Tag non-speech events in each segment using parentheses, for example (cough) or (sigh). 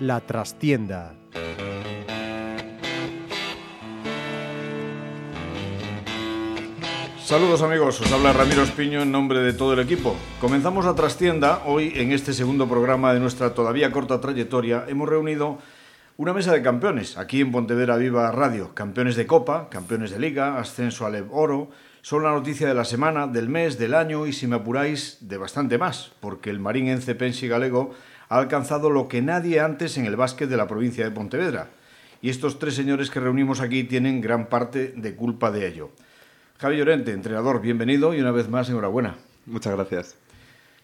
La Trastienda. Saludos amigos, os habla Ramiro Espiño en nombre de todo el equipo. Comenzamos la trastienda. Hoy en este segundo programa de nuestra todavía corta trayectoria hemos reunido una mesa de campeones aquí en Pontevedra Viva Radio. Campeones de Copa, campeones de Liga, ascenso al Oro. Son la noticia de la semana, del mes, del año y si me apuráis de bastante más, porque el Marín Ence Pensi Galego ha alcanzado lo que nadie antes en el básquet de la provincia de Pontevedra. Y estos tres señores que reunimos aquí tienen gran parte de culpa de ello. Javi Llorente, entrenador, bienvenido y una vez más enhorabuena. Muchas gracias.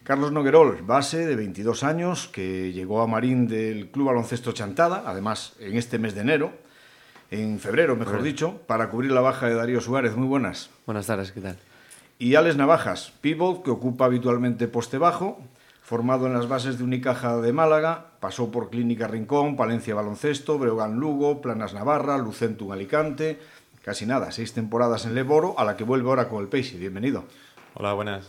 Carlos Noguerol, base de 22 años, que llegó a Marín del Club Baloncesto Chantada, además en este mes de enero, en febrero, mejor dicho, para cubrir la baja de Darío Suárez. Muy buenas. Buenas tardes, ¿qué tal? Y Alex Navajas, pivot, que ocupa habitualmente poste bajo, formado en las bases de Unicaja de Málaga, pasó por Clínica Rincón, Palencia Baloncesto, Breogán Lugo, Planas Navarra, Lucentum Alicante, casi nada, seis temporadas en Leboro, a la que vuelve ahora con el Peixe. Bienvenido. Hola, buenas.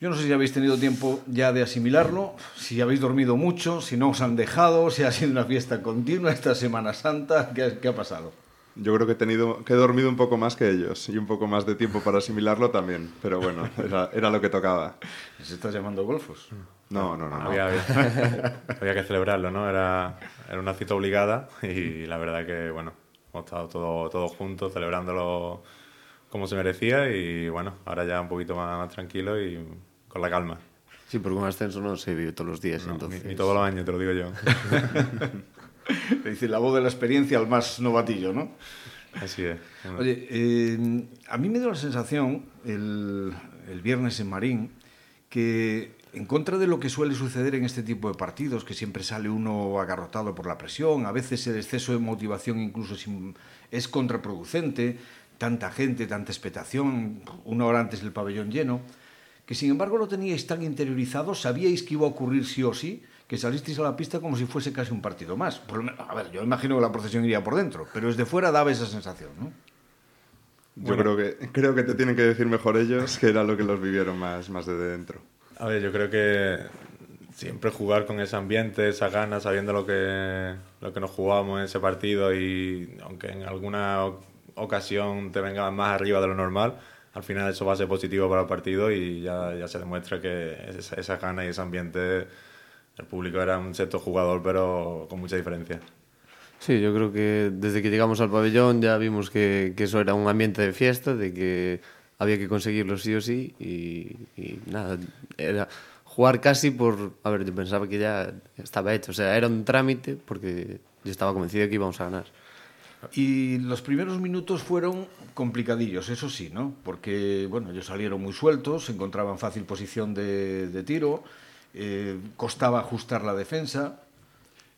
Yo no sé si habéis tenido tiempo ya de asimilarlo, si habéis dormido mucho, si no os han dejado, si ha sido una fiesta continua esta Semana Santa, ¿qué, qué ha pasado? Yo creo que he, tenido, que he dormido un poco más que ellos y un poco más de tiempo para asimilarlo también, pero bueno, (laughs) era, era lo que tocaba. ¿Se estás llamando golfos? No, no, no. no. Había, había, (laughs) había que celebrarlo, ¿no? Era, era una cita obligada y la verdad que, bueno, hemos estado todos todo juntos celebrándolo como se merecía y bueno, ahora ya un poquito más, más tranquilo y con la calma. Sí, porque un ascenso no se vive todos los días, No, entonces... ni, ni todos los años, te lo digo yo. (laughs) (laughs) Es decir, la voz de la experiencia al más novatillo, ¿no? Así es. Oye, eh, a mí me dio la sensación el, el viernes en Marín que en contra de lo que suele suceder en este tipo de partidos, que siempre sale uno agarrotado por la presión, a veces el exceso de motivación incluso es, es contraproducente, tanta gente, tanta expectación, una hora antes del pabellón lleno, que sin embargo lo teníais tan interiorizado, sabíais que iba a ocurrir sí o sí, que salisteis a la pista como si fuese casi un partido más. Por lo menos, a ver, yo imagino que la procesión iría por dentro, pero desde fuera daba esa sensación, ¿no? Yo creo, que, creo que te tienen que decir mejor ellos que era lo que los vivieron más, más desde dentro. A ver, yo creo que siempre jugar con ese ambiente, esas ganas, sabiendo lo que, lo que nos jugamos en ese partido y aunque en alguna ocasión te venga más arriba de lo normal, al final eso va a ser positivo para el partido y ya, ya se demuestra que esa, esa gana y ese ambiente, el público era un sexto jugador, pero con mucha diferencia. Sí, yo creo que desde que llegamos al pabellón ya vimos que, que eso era un ambiente de fiesta, de que había que conseguirlo sí o sí y, y nada, era jugar casi por... A ver, yo pensaba que ya estaba hecho, o sea, era un trámite porque yo estaba convencido de que íbamos a ganar. Y los primeros minutos fueron complicadillos, eso sí, ¿no? Porque, bueno, ellos salieron muy sueltos, se encontraban fácil posición de, de tiro, eh, costaba ajustar la defensa.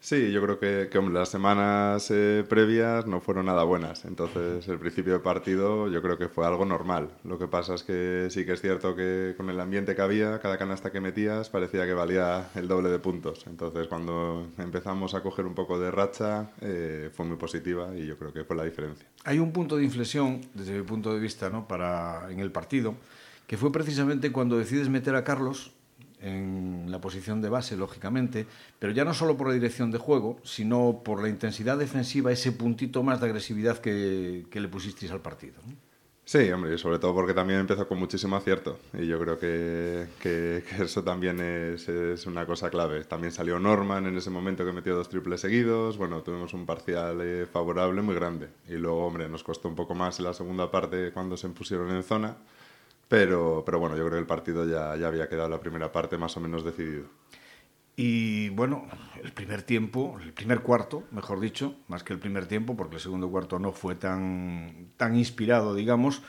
Sí, yo creo que, las semanas eh, previas no fueron nada buenas. Entonces, el principio de partido yo creo que fue algo normal. Lo que pasa es que sí que es cierto que con el ambiente que había, cada canasta que metías parecía que valía el doble de puntos. Entonces, cuando empezamos a coger un poco de racha, eh, fue muy positiva y yo creo que fue la diferencia. Hay un punto de inflexión, desde mi punto de vista, ¿no? Para, en el partido, que fue precisamente cuando decides meter a Carlos en la posición de base, lógicamente, pero ya no solo por la dirección de juego, sino por la intensidad defensiva, ese puntito más de agresividad que, que le pusisteis al partido. Sí, hombre, sobre todo porque también empezó con muchísimo acierto. Y yo creo que, que- que eso también es, es una cosa clave. También salió Norman en ese momento que metió dos triples seguidos. Bueno, tuvimos un parcial eh, favorable muy grande. Y luego, hombre, nos costó un poco más en la segunda parte cuando se pusieron en zona. Pero, pero bueno, yo creo que el partido ya, ya había quedado la primera parte más o menos decidido. Y bueno, el primer tiempo, el primer cuarto, mejor dicho, más que el primer tiempo, porque el segundo cuarto no fue tan, tan inspirado, digamos,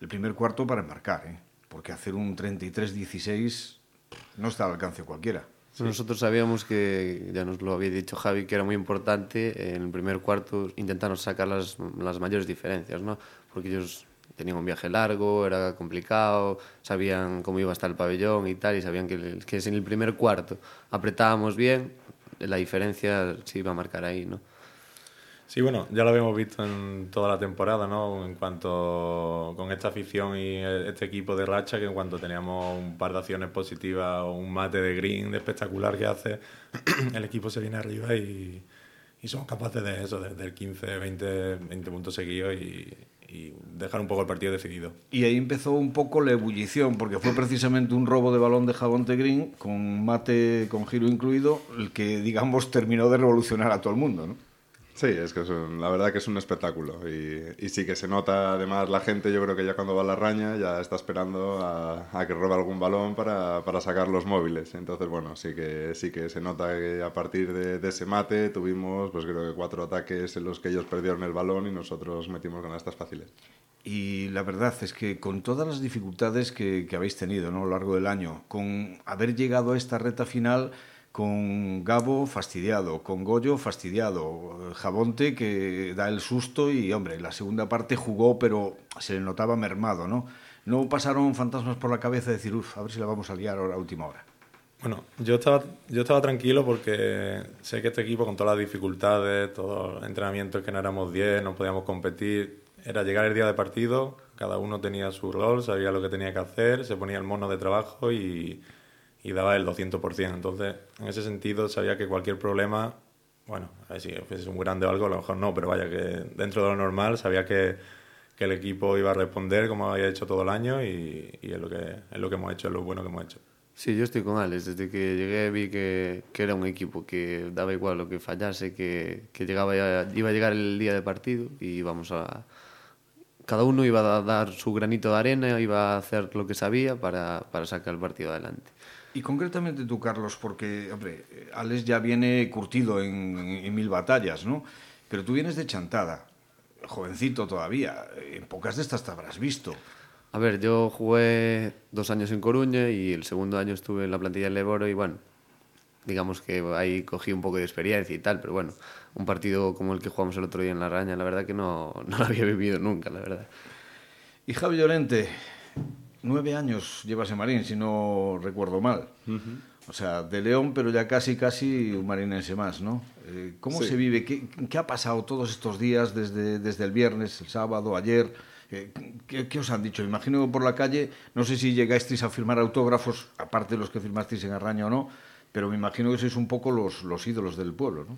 el primer cuarto para embarcar, ¿eh? porque hacer un 33-16 no está al alcance cualquiera. Nosotros sabíamos que, ya nos lo había dicho Javi, que era muy importante en el primer cuarto intentarnos sacar las, las mayores diferencias, ¿no? Porque ellos tenían un viaje largo, era complicado, sabían cómo iba a estar el pabellón y tal, y sabían que, que en el primer cuarto apretábamos bien, la diferencia se iba a marcar ahí, ¿no? Sí, bueno, ya lo habíamos visto en toda la temporada, ¿no? En cuanto con esta afición y este equipo de racha, que en cuanto teníamos un par de acciones positivas o un mate de green de espectacular que hace, (clears throat) el equipo se viene arriba y, y somos capaces de eso, de, del 15, 20, 20 puntos seguidos y, y dejar un poco el partido decidido. Y ahí empezó un poco la ebullición, porque fue precisamente un robo de balón de Jabonte Green, con mate con giro incluido, el que, digamos, terminó de revolucionar a todo el mundo. Sí, es que es un- la verdad que es un espectáculo y, sí que se nota además la gente, yo creo que ya cuando va a la raña ya está esperando a, que robe algún balón para, para sacar los móviles. Entonces, bueno, sí que, sí que se nota que a partir de, ese mate tuvimos, pues creo que cuatro ataques en los que ellos perdieron el balón y nosotros metimos canastas fáciles. Y la verdad es que con todas las dificultades que, que habéis tenido ¿no? a lo largo del año, con haber llegado a esta reta final con Gabo fastidiado, con Goyo fastidiado, Jabonte que da el susto y, hombre, la segunda parte jugó, pero se le notaba mermado, ¿no? No pasaron fantasmas por la cabeza de decir, uff, a ver si la vamos a liar ahora a última hora. Bueno, yo estaba, yo estaba tranquilo porque sé que este equipo, con todas las dificultades, todos los entrenamientos que no éramos 10, no podíamos competir, era llegar el día de partido, cada uno tenía su rol, sabía lo que tenía que hacer, se ponía el mono de trabajo y, y daba el 200%. Entonces, en ese sentido, sabía que cualquier problema, bueno, a ver si fuese un grande o algo, a lo mejor no, pero vaya que dentro de lo normal sabía que, que el equipo iba a responder como había hecho todo el año y, y es, lo que, es lo que hemos hecho, es lo bueno que hemos hecho. Sí, yo estoy con Alex. Desde que llegué vi que, que era un equipo que daba igual lo que fallase, que, que llegaba iba a llegar el día de partido y íbamos a... Cada uno iba a dar su granito de arena, iba a hacer lo que sabía para, para sacar el partido adelante. Y concretamente tú, Carlos, porque, hombre, Alex ya viene curtido en, en mil batallas, ¿no? Pero tú vienes de Chantada, jovencito todavía, en pocas de estas te habrás visto. A ver, yo jugué dos años en Coruña y el segundo año estuve en la plantilla del Leboro y bueno, digamos que ahí cogí un poco de experiencia y tal, pero bueno, un partido como el que jugamos el otro día en La Raña, la verdad que no, (laughs) no lo había vivido nunca, la verdad. Y Javi Llorente, nueve años llevas en Marín, si no recuerdo mal. O sea, de León, pero ya casi, casi un marinense más, ¿no? Eh, ¿Cómo Sí. se vive? ¿Qué, qué ha pasado todos estos días, desde, desde el viernes, el sábado, ayer? Eh, ¿qué, qué os han dicho? Imagino que por la calle, no sé si llegasteis a firmar autógrafos, aparte de los que firmasteis en Arraña o no, pero me imagino que sois un poco los, los ídolos del pueblo, ¿no?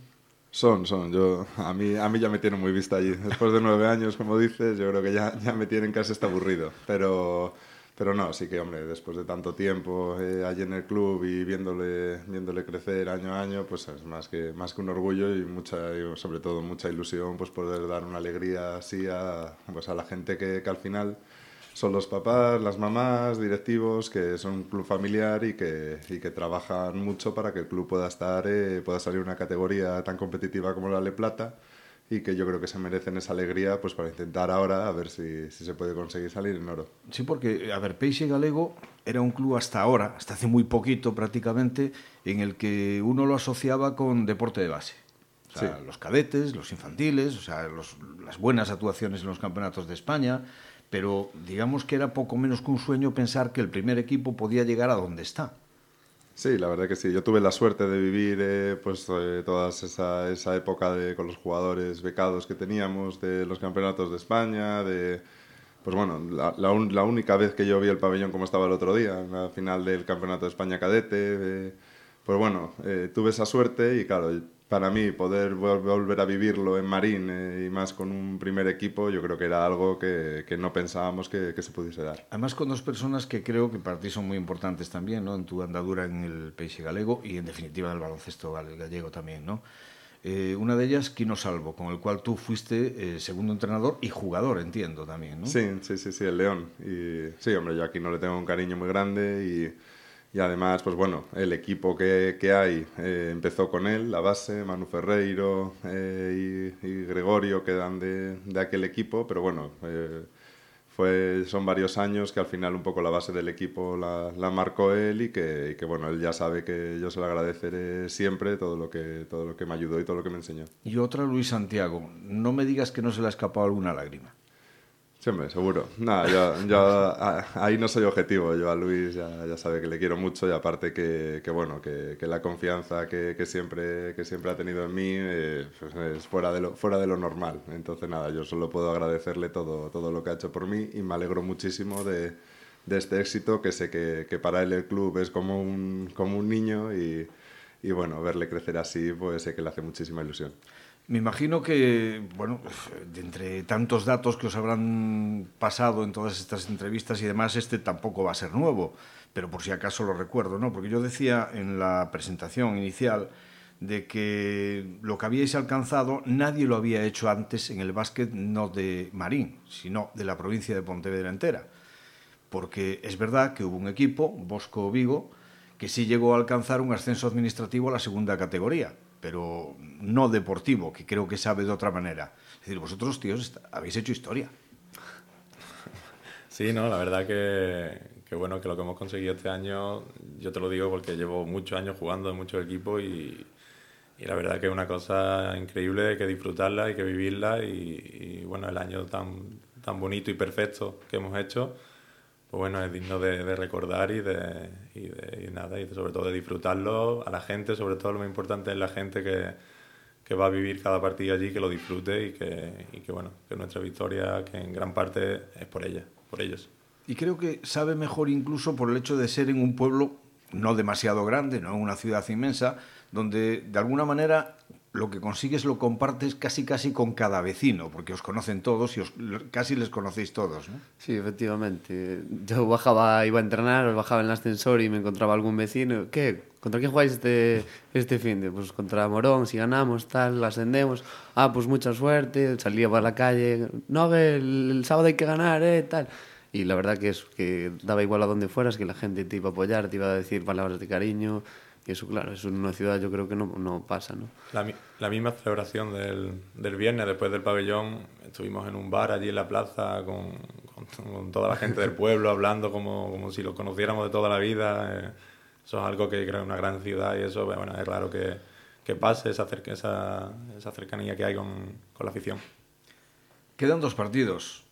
Son, son. Yo, a, mí, a mí ya me tienen muy vista allí. Después de nueve años, como dices, yo creo que ya, ya me tienen casi hasta aburrido. Pero, pero no, sí que, hombre, después de tanto tiempo eh, allí en el club y viéndole, viéndole crecer año a año, pues es más que, más que un orgullo y, mucha, sobre todo mucha ilusión pues poder dar una alegría así a, pues a la gente que, que al final son los papás, las mamás, directivos, que son un club familiar y que, y que trabajan mucho para que el club pueda estar, eh, pueda salir una categoría tan competitiva como la Le Plata y que yo creo que se merecen esa alegría pues para intentar ahora a ver si, si se puede conseguir salir en oro. Sí, porque, a ver, Peixe Galego era un club hasta ahora, hasta hace muy poquito prácticamente, en el que uno lo asociaba con deporte de base. O sea, Sí. los cadetes, los infantiles, o sea, los- las buenas actuaciones en los campeonatos de España, pero digamos que era poco menos que un sueño pensar que el primer equipo podía llegar a donde está. Sí, la verdad que sí. Yo tuve la suerte de vivir eh, pues, eh, toda esa, esa época de, con los jugadores becados que teníamos, de los campeonatos de España, de... Pues bueno, la, la un- la única vez que yo vi el pabellón como estaba el otro día, en la final del Campeonato de España cadete, de- pues bueno, eh, tuve esa suerte y claro, para mí poder vol- volver a vivirlo en Marín eh, y más con un primer equipo, yo creo que era algo que, que no pensábamos que, que se pudiese dar. Además con dos personas que creo que para ti son muy importantes también, ¿no? En tu andadura en el Peixe Galego y en definitiva en el baloncesto gal- gallego también, ¿no? Eh, una de ellas, Quino Salvo, con el cual tú fuiste eh, segundo entrenador y jugador, entiendo también, ¿no? Sí, sí, sí, sí, el León. Y sí, hombre, yo aquí no le tengo un cariño muy grande y, y además, pues bueno, el equipo que, que hay eh, empezó con él, la base, Manu Ferreiro eh, y, Gregorio quedan de, de aquel equipo, pero bueno, eh, fue, son varios años que al final un poco la base del equipo la, la marcó él y que, que, bueno, él ya sabe que yo se lo agradeceré siempre todo lo, que, todo lo que me ayudó y todo lo que me enseñó. Y otra, Luis Santiago. No me digas que no se le ha escapado alguna lágrima. Siempre, seguro. Nada, yo, yo ahí no soy objetivo. Yo a Luis ya, ya sabe que le quiero mucho y aparte que, que bueno, que, que, la confianza que, que, siempre, que siempre ha tenido en mí eh, es fuera de, lo, fuera de lo normal. Entonces, nada, yo solo puedo agradecerle todo, todo lo que ha hecho por mí y me alegro muchísimo de, de este éxito, que sé que, que, para él el club es como un, como un niño y, y bueno, verle crecer así, pues sé que le hace muchísima ilusión. Me imagino que, bueno, de entre tantos datos que os habrán pasado en todas estas entrevistas y demás, este tampoco va a ser nuevo, pero por si acaso lo recuerdo, ¿no? Porque yo decía en la presentación inicial de que lo que habíais alcanzado nadie lo había hecho antes en el básquet no de Marín, sino de la provincia de Pontevedra entera. Porque es verdad que hubo un equipo, Bosco Vigo, que sí llegó a alcanzar un ascenso administrativo a la segunda categoría, pero no deportivo, que creo que sabe de otra manera. Es decir, vosotros, tíos, habéis hecho historia. Sí, no, la verdad que, que, bueno, que lo que hemos conseguido este año, yo te lo digo porque llevo muchos años jugando en muchos equipos y, y la verdad que es una cosa increíble, hay que disfrutarla, hay que vivirla y, y bueno, el año tan, tan bonito y perfecto que hemos hecho, pues bueno, es digno de, de recordar y de, y de y nada, y sobre todo de disfrutarlo a la gente, sobre todo lo más importante es la gente que, que va a vivir cada partido allí, que lo disfrute y que, y que bueno, que nuestra victoria, que en gran parte es por ella, por ellos. Y creo que sabe mejor incluso por el hecho de ser en un pueblo no demasiado grande, no en una ciudad inmensa, donde de alguna manera lo que consigues lo compartes casi casi con cada vecino, porque os conocen todos y os, casi les conocéis todos, ¿no? Sí, efectivamente. Yo bajaba, iba a entrenar, bajaba en el ascensor y me encontraba algún vecino. ¿Qué? ¿Contra quién jugáis este, este fin de? Pues contra Morón, si ganamos, tal, ascendemos. Ah, pues mucha suerte. Salía para la calle. No, el, el sábado hay que ganar, eh, tal. Y la verdad es que daba igual a donde fueras, que la gente te iba a apoyar, te iba a decir palabras de cariño. Y eso, claro, eso en una ciudad yo creo que no, no pasa, ¿no? La, la misma celebración del, del, viernes, después del pabellón, estuvimos en un bar allí en la plaza con, con, con toda la gente del pueblo, hablando como, como si lo conociéramos de toda la vida. Eh, eso es algo que creo que es una gran ciudad y eso, bueno, es claro que, que pase esa, cerca, esa, esa cercanía que hay con, con la afición. Quedan dos partidos.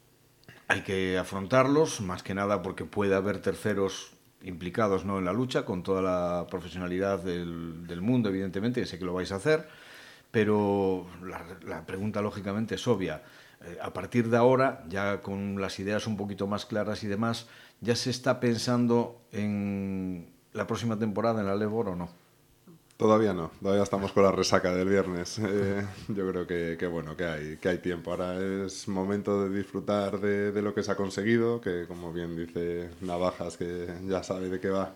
Hay que afrontarlos, más que nada porque puede haber terceros implicados ¿no? en la lucha, con toda la profesionalidad del, del mundo, evidentemente, sé que lo vais a hacer, pero la, la pregunta lógicamente es obvia. Eh, a partir de ahora, ya con las ideas un poquito más claras y demás, ¿ya se está pensando en la próxima temporada en la Lebor o no? Todavía no, todavía estamos con la resaca del viernes. (laughs) Eh, yo creo que, que, bueno, que hay, que hay tiempo. Ahora es momento de disfrutar de, de, lo que se ha conseguido, que como bien dice Navajas, que ya sabe de qué va,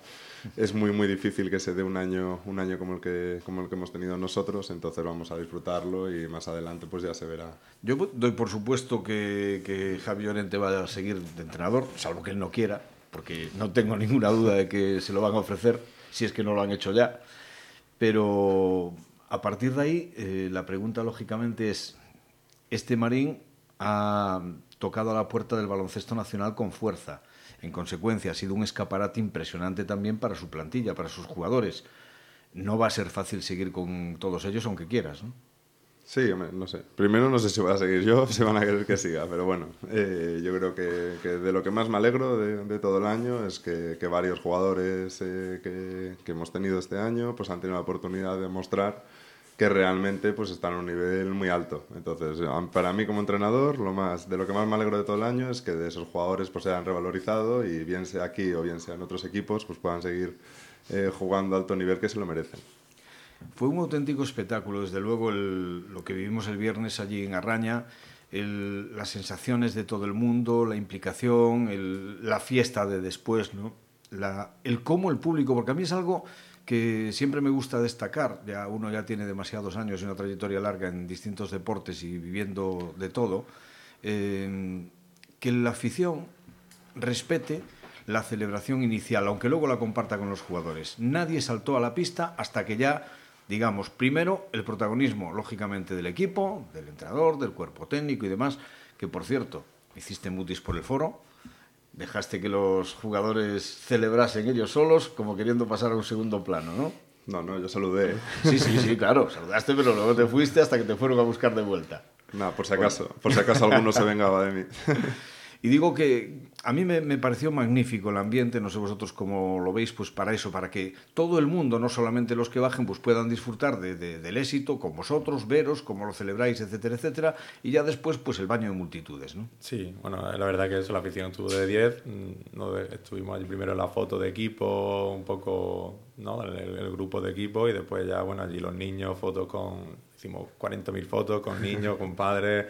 es muy muy difícil que se dé un año, un año como, el que, como el que hemos tenido nosotros, entonces vamos a disfrutarlo y más adelante pues ya se verá. Yo doy por supuesto que, que Javi Llorente va a seguir de entrenador, salvo que él no quiera, porque no tengo ninguna duda de que se lo van a ofrecer, si es que no lo han hecho ya. Pero a partir de ahí, eh, la pregunta lógicamente es, este Marín ha tocado a la puerta del baloncesto nacional con fuerza. En consecuencia, ha sido un escaparate impresionante también para su plantilla, para sus jugadores. No va a ser fácil seguir con todos ellos, aunque quieras, ¿no? Sí, no sé. Primero no sé si voy a seguir yo, (laughs) si van a querer que siga, pero bueno, eh, yo creo que, de lo que más me alegro de, todo el año es que, varios jugadores eh, que, que, hemos tenido este año pues han tenido la oportunidad de mostrar que realmente pues están a un nivel muy alto. Entonces, para mí como entrenador, lo más, de lo que más me alegro de todo el año es que de esos jugadores pues se hayan revalorizado y bien sea aquí o bien sea en otros equipos, pues puedan seguir eh, jugando a alto nivel que se lo merecen. Fue un auténtico espectáculo, desde luego lo que vivimos el viernes allí en Arraña, las sensaciones de todo el mundo, la implicación, la fiesta de después, ¿no? el cómo el público, porque a mí es algo que siempre me gusta destacar, ya uno ya tiene demasiados años y una trayectoria larga en distintos deportes y viviendo de todo, eh, que la afición respete la celebración inicial, aunque luego la comparta con los jugadores. Nadie saltó a la pista hasta que ya digamos, primero el protagonismo, lógicamente, del equipo, del entrenador, del cuerpo técnico y demás, que por cierto, hiciste mutis por el foro, dejaste que los jugadores celebrasen ellos solos, como queriendo pasar a un segundo plano, ¿no? No, no, yo saludé. ¿eh? (laughs) Sí, sí, sí, claro, saludaste, pero luego te fuiste hasta que te fueron a buscar de vuelta. No, por si acaso, por si acaso alguno se vengaba de mí. (laughs) Y digo que a mí me, me, pareció magnífico el ambiente, no sé vosotros cómo lo veis, pues para eso, para que todo el mundo, no solamente los que bajen, pues puedan disfrutar de, de, del éxito con vosotros, veros, cómo lo celebráis, etcétera, etcétera, y ya después, pues el baño de multitudes, ¿no? Sí, bueno, la verdad que eso, la afición estuvo de 10, mm, ¿no? estuvimos allí primero en la foto de equipo, un poco, ¿no? El, grupo de equipo, y después ya, bueno, allí los niños, fotos con, hicimos 40.000 fotos con niños, con padres,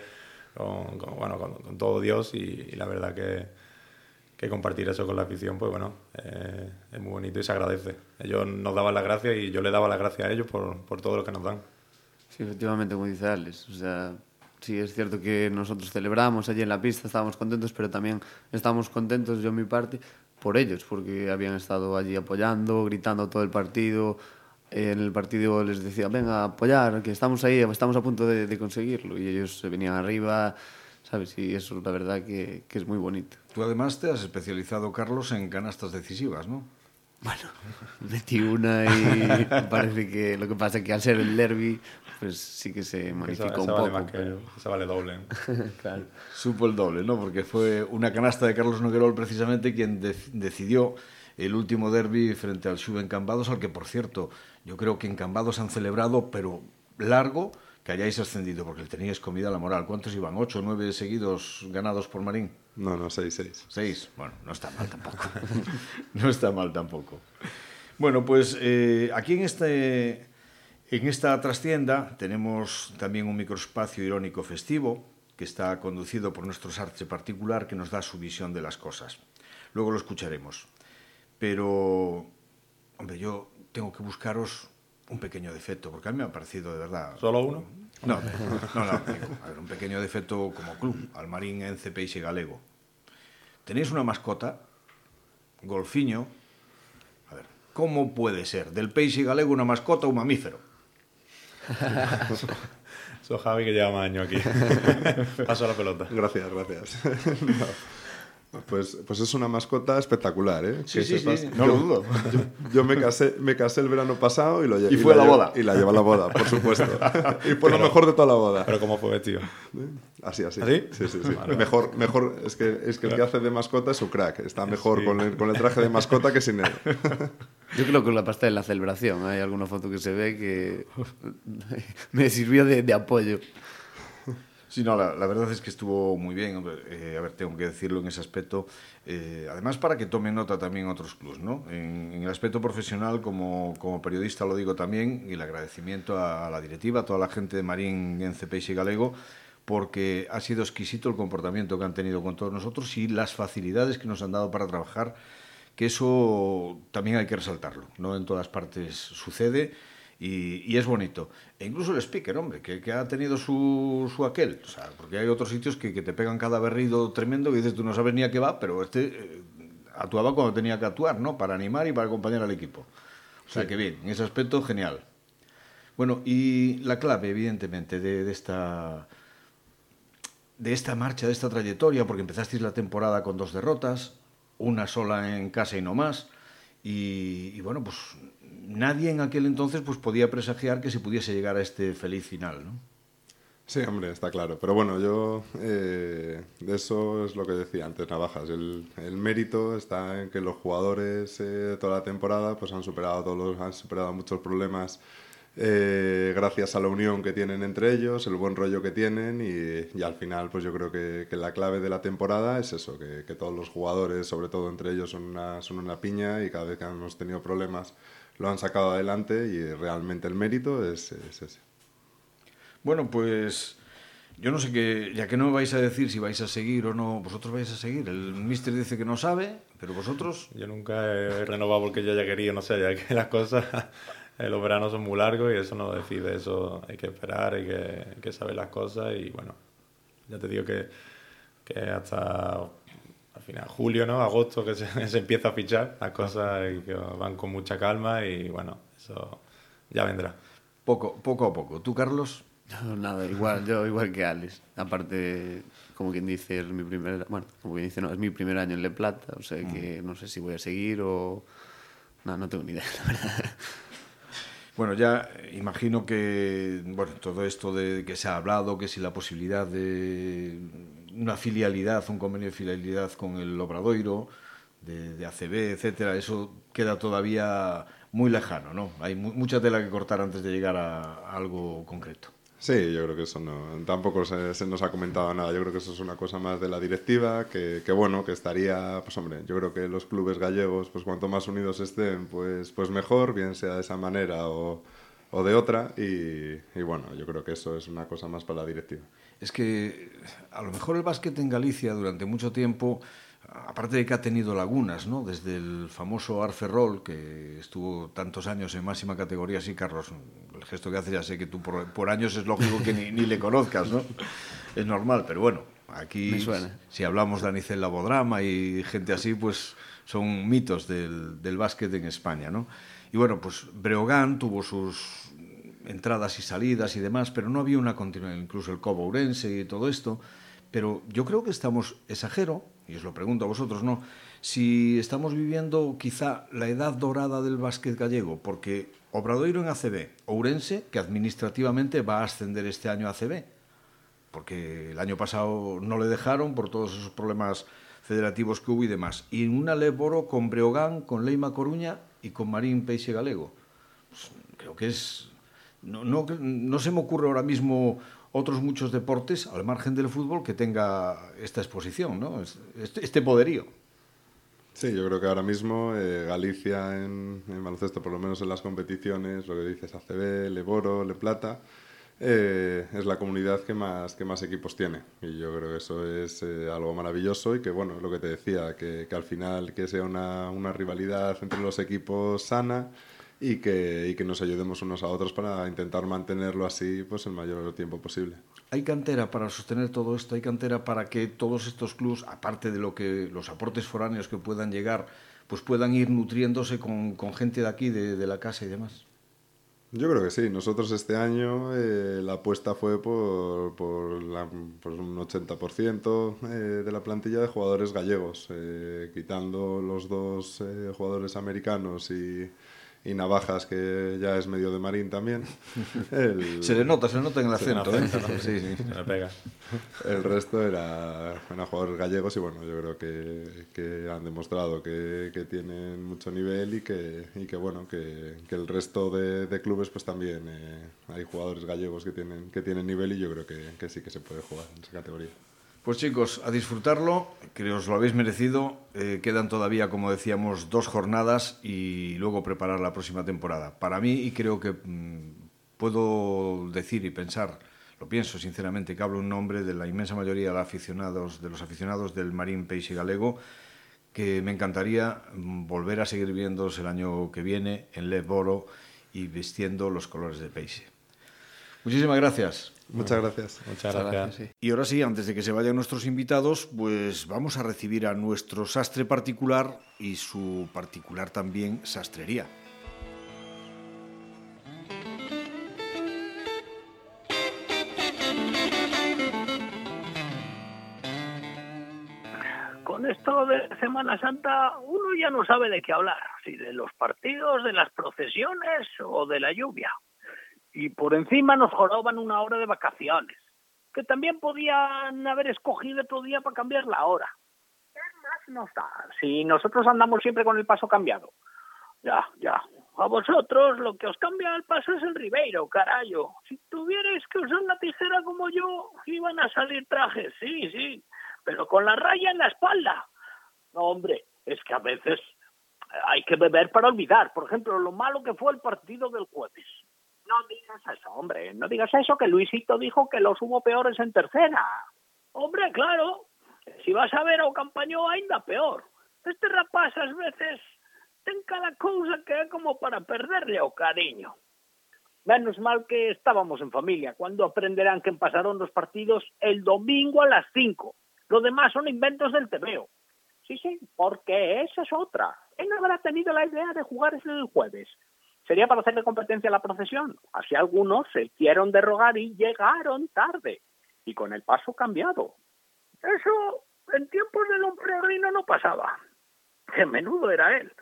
con, bueno, con, todo Dios, y la verdad que que compartir eso con la afición, pues bueno, eh, es muy bonito y se agradece. Ellos nos daban las gracias y yo le daba las gracias a ellos por, por todo lo que nos dan. Sí, efectivamente, como dice Alex, o sea, sí es cierto que nosotros celebramos allí en la pista, estábamos contentos, pero también estábamos contentos, yo en mi parte, por ellos, porque habían estado allí apoyando, gritando todo el partido. En el partido les decía, venga, apoyar, que estamos ahí, estamos a punto de, de conseguirlo. Y ellos se venían arriba, ¿sabes? Y eso, la verdad, que, que es muy bonito. Tú además te has especializado, Carlos, en canastas decisivas, ¿no? Bueno, metí una y parece que lo que pasa es que al ser el derby, pues sí que se magnificó esa, esa un vale poco. más que, pero... esa vale doble. (laughs) claro. Supo el doble, ¿no? Porque fue una canasta de Carlos Noguerol precisamente quien de decidió el último derby frente al Xube en Cambados, al que, por cierto, yo creo que en Cambados han celebrado, pero largo, que hayáis ascendido, porque le teníais comida a la moral. ¿Cuántos iban? ¿Ocho o nueve seguidos ganados por Marín? No, no, seis, seis. Seis. Bueno, no está mal tampoco. (laughs) no está mal tampoco. Bueno, pues eh, aquí en, este, en esta trastienda tenemos también un microespacio irónico festivo que está conducido por nuestro arte particular que nos da su visión de las cosas. Luego lo escucharemos. Pero, hombre, yo tengo que buscaros un pequeño defecto, porque a mí me ha parecido de verdad. ¿Solo uno? No, no, no. A ver, un pequeño defecto como club, Almarín, Ence, Peixe Galego. Tenéis una mascota, golfiño. A ver, ¿cómo puede ser del Peixe Galego una mascota un mamífero? (laughs) Eso Javi que lleva más años aquí. (laughs) Paso la pelota. Gracias, gracias. (laughs) no. Pues, pues es una mascota espectacular, ¿eh? Sí, que sí, sepas, sí, no lo dudo. Yo, yo, me, casé, me casé el verano pasado y lo Y, y fue la, la boda. Y la llevé a la boda, por supuesto. (laughs) y fue lo mejor de toda la boda. Pero ¿cómo fue vestido? Así, así. ¿Así? Sí, sí, sí. Vale. Mejor, mejor, es que, es que el que hace de mascota es su crack. Está mejor sí. con, el, con el traje de mascota que sin él. (laughs) Yo creo que la pasta de la celebración. Hay alguna foto que se ve que (laughs) me sirvió de, de apoyo. Sí, no, la, la, verdad es que estuvo muy bien. Eh, a ver, tengo que decirlo en ese aspecto. Eh, además, para que tomen nota también otros clubs, ¿no? En, en, el aspecto profesional, como, como periodista lo digo también, y el agradecimiento a, a la directiva, a toda la gente de Marín, en CPX y Galego, porque ha sido exquisito el comportamiento que han tenido con todos nosotros y las facilidades que nos han dado para trabajar, que eso también hay que resaltarlo. No en todas partes sucede y, y, es bonito. E incluso el speaker, hombre, que, que ha tenido su, su, aquel. O sea, porque hay otros sitios que, que, te pegan cada berrido tremendo que dices, tú no sabes ni a qué va, pero este eh, actuaba cuando tenía que actuar, ¿no? Para animar y para acompañar al equipo. O sea, sí. que bien, en ese aspecto, genial. Bueno, y la clave, evidentemente, de, de esta de esta marcha, de esta trayectoria, porque empezasteis la temporada con dos derrotas, una sola en casa y no más, y, y bueno, pues nadie en aquel entonces pues podía presagiar que se pudiese llegar a este feliz final, ¿no? Sí, hombre, está claro. Pero bueno, yo eh, eso es lo que decía antes, Navajas. El, el mérito está en que los jugadores eh, toda la temporada pues han superado todos los, han superado muchos problemas eh, gracias a la unión que tienen entre ellos, el buen rollo que tienen y, y al final pues yo creo que, que, la clave de la temporada es eso, que, que, todos los jugadores, sobre todo entre ellos, son una, son una piña y cada vez que hemos tenido problemas lo han sacado adelante y realmente el mérito es, es ese. Bueno, pues yo no sé qué, ya que no me vais a decir si vais a seguir o no, vosotros vais a seguir. El mister dice que no sabe, pero vosotros... Yo nunca he renovado porque yo ya quería, no sé, ya que las cosas, (laughs) los veranos son muy largos y eso no decide, eso hay que esperar, hay que, hay que saber las cosas y bueno, ya te digo que, que hasta al final julio, ¿no? Agosto que se, (laughs) se empieza a fichar las cosas y que van con mucha calma y bueno, eso ya vendrá. Poco, poco a poco. ¿Tú, Carlos? No, nada, igual, yo igual que Alex. Aparte, como quien dice, es mi primer, bueno, como quien dice, no, es mi primer año en Le Plata, o sea que mm. no sé si voy a seguir o... No, no tengo ni idea, la verdad. Bueno, ya imagino que, bueno, todo esto de que se ha hablado, que si la posibilidad de, una filialidad, un convenio de filialidad con el Obradoiro, de, de ACB, etcétera, eso queda todavía muy lejano, ¿no? Hay mu mucha tela que cortar antes de llegar a, algo concreto. Sí, yo creo que eso no, tampoco se, nos ha comentado nada. Yo creo que eso es una cosa más de la directiva, que, bueno, que estaría, pues hombre, yo creo que los clubes gallegos, pues cuanto más unidos estén, pues, pues mejor, bien sea de esa manera o, o de otra. Y, bueno, yo creo que eso es una cosa más para la directiva. Es que a lo mejor el básquet en Galicia durante mucho tiempo aparte de que ha tenido lagunas, ¿no? Desde el famoso Arferrol, que estuvo tantos años en máxima categoría, sí, Carlos, el gesto que hace ya sé que tú por, por años es lógico que ni, ni, le conozcas, ¿no? Es normal, pero bueno, aquí si hablamos de Anicel Labodrama y gente así, pues son mitos del, del básquet en España, ¿no? Y bueno, pues Breogán tuvo sus entradas y salidas y demás, pero no había una continuidad, incluso el Cobo Urense y todo esto. Pero yo creo que estamos, exagero, y os lo pregunto a vosotros, ¿no? Si estamos viviendo quizá la edad dorada del básquet gallego, porque Obradoiro en ACB, Ourense, que administrativamente va a ascender este año a ACB, porque el año pasado no le dejaron por todos esos problemas federativos que hubo y demás. Y en una Leboro con Breogán, con Leima Coruña y con Marín Peixe Galego. Pues creo que es No, no, se me ocurre ahora mismo otros muchos deportes, al margen del fútbol, que tenga esta exposición, ¿no? este, este poderío. Sí, yo creo que ahora mismo eh, Galicia en, en, baloncesto, por lo menos en las competiciones, lo que dices ACB, Leboro, Le Plata, eh, es la comunidad que más, que más equipos tiene. Y yo creo que eso es eh, algo maravilloso y que, bueno, lo que te decía, que, que al final que sea una, una rivalidad entre los equipos sana y que, y que nos ayudemos unos a otros para intentar mantenerlo así pues el mayor tiempo posible. ¿Hay cantera para sostener todo esto? ¿Hay cantera para que todos estos clubs, aparte de lo que los aportes foráneos que puedan llegar, pues puedan ir nutriéndose con, con gente de aquí, de, de, la casa y demás? Yo creo que sí. Nosotros este año eh, la apuesta fue por, por, la, por un 80% eh, de la plantilla de jugadores gallegos, eh, quitando los dos eh, jugadores americanos y y Navajas, que ya es medio de marín también. (laughs) El... Se le nota, se le nota en el acento. ¿eh? ¿no? Sí, sí. Se le pega. El resto era, eran jugadores gallegos y bueno, yo creo que, que han demostrado que, que, tienen mucho nivel y que, y que bueno, que, que el resto de, de clubes pues también eh, hay jugadores gallegos que tienen, que tienen nivel y yo creo que, que sí que se puede jugar en esa categoría. Pues chicos, a disfrutarlo, que os lo habéis merecido. Eh, quedan todavía, como decíamos, dos jornadas y luego preparar la próxima temporada. Para mí, y creo que mmm, puedo decir y pensar, lo pienso sinceramente, que hablo en nombre de la inmensa mayoría de los aficionados, del Marín Peixe Galego, que me encantaría volver a seguir viéndoos el año que viene en Le Boro y vistiendo los colores de Peixe. Muchísimas gracias. Muchas gracias. Muchas gracias. Y ahora sí, antes de que se vayan nuestros invitados, pues vamos a recibir a nuestro sastre particular y su particular también sastrería. Con esto de Semana Santa uno ya no sabe de qué hablar, si de los partidos, de las procesiones o de la lluvia y por encima nos joroban una hora de vacaciones, que también podían haber escogido otro día para cambiar la hora. ¿Qué más nos da? Si nosotros andamos siempre con el paso cambiado. Ya, ya. A vosotros lo que os cambia el paso es el Ribeiro, carayo. Si tuvierais que usar la tijera como yo, iban a salir trajes, sí, sí, pero con la raya en la espalda. No, hombre, es que a veces hay que beber para olvidar. Por ejemplo, lo malo que fue el partido del jueves. Eso, hombre, no digas eso, que Luisito dijo que los hubo peores en tercera. Hombre, claro, si vas a ver o campañó ainda peor. Este rapaz ás veces ten cada cousa que é como para perderle o cariño. Menos mal que estábamos en familia, cuando aprenderán que pasaron los partidos el domingo a las 5. Lo demás son inventos del TVO. Sí, sí, porque esa es otra. Él no habrá tenido la idea de jugar el jueves sería para hacerle competencia a la procesión. Así algunos se hicieron derrogar y llegaron tarde, y con el paso cambiado. Eso en tiempos del hombre reino no pasaba. Qué menudo era él.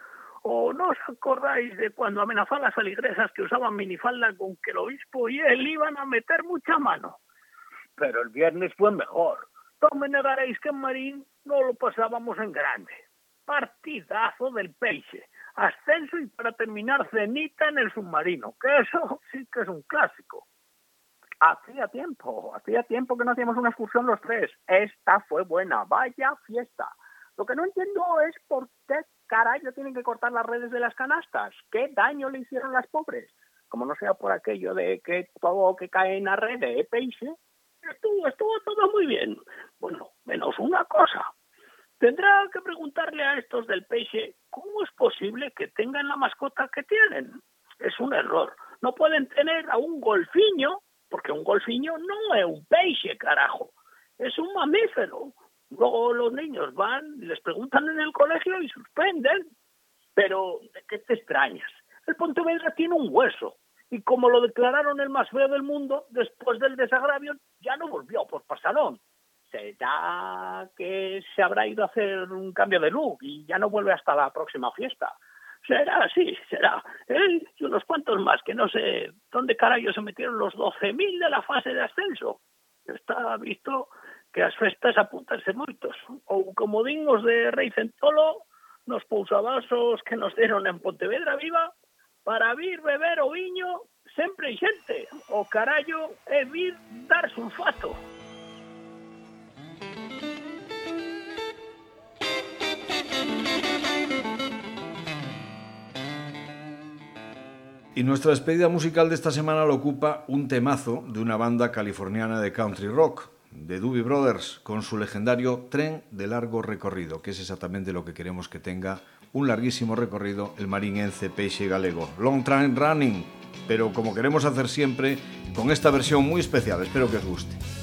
¿O no os acordáis de cuando amenazó a las feligresas que usaban minifalda con que el obispo y él iban a meter mucha mano? Pero el viernes fue mejor. no me negaréis que en Marín no lo pasábamos en grande. Partidazo del Peixe. Ascenso y para terminar cenita en el submarino, que eso (laughs) sí que es un clásico. Hacía tiempo, hacía tiempo que no hacíamos una excursión los tres. Esta fue buena, vaya fiesta. Lo que no entiendo es por qué carajo tienen que cortar las redes de las canastas. ¿Qué daño le hicieron las pobres? Como no sea por aquello de que todo que cae en la red de peixe, estuvo, estuvo todo muy bien. Bueno, menos una cosa. Tendrá que preguntarle a estos del peixe cómo es posible que tengan la mascota que tienen. Es un error. No pueden tener a un golfiño porque un golfiño no es un peixe, carajo, es un mamífero. Luego los niños van, les preguntan en el colegio y suspenden. Pero, ¿de qué te extrañas? El Pontevedra tiene un hueso. Y como lo declararon el más feo del mundo, después del desagravio, ya no volvió por pasadón. será que se habrá ido a hacer un cambio de look y ya no vuelve hasta la próxima fiesta. Será, sí, será. ¿Eh? Y unos cuantos más, que no sé dónde carajo se metieron los 12.000 de la fase de ascenso. Está visto que as festas apuntanse moitos. Ou como dignos de Rei Centolo, nos pousabasos que nos deron en Pontevedra Viva, para vir beber o viño sempre xente. O carallo é vir dar sulfato. fato. Y nuestra despedida musical de esta semana lo ocupa un temazo de una banda californiana de country rock, de Doobie Brothers, con su legendario Tren de largo recorrido, que es exactamente lo que queremos que tenga un larguísimo recorrido el marinense Peixe Galego. Long Train Running, pero como queremos hacer siempre, con esta versión muy especial. Espero que os guste.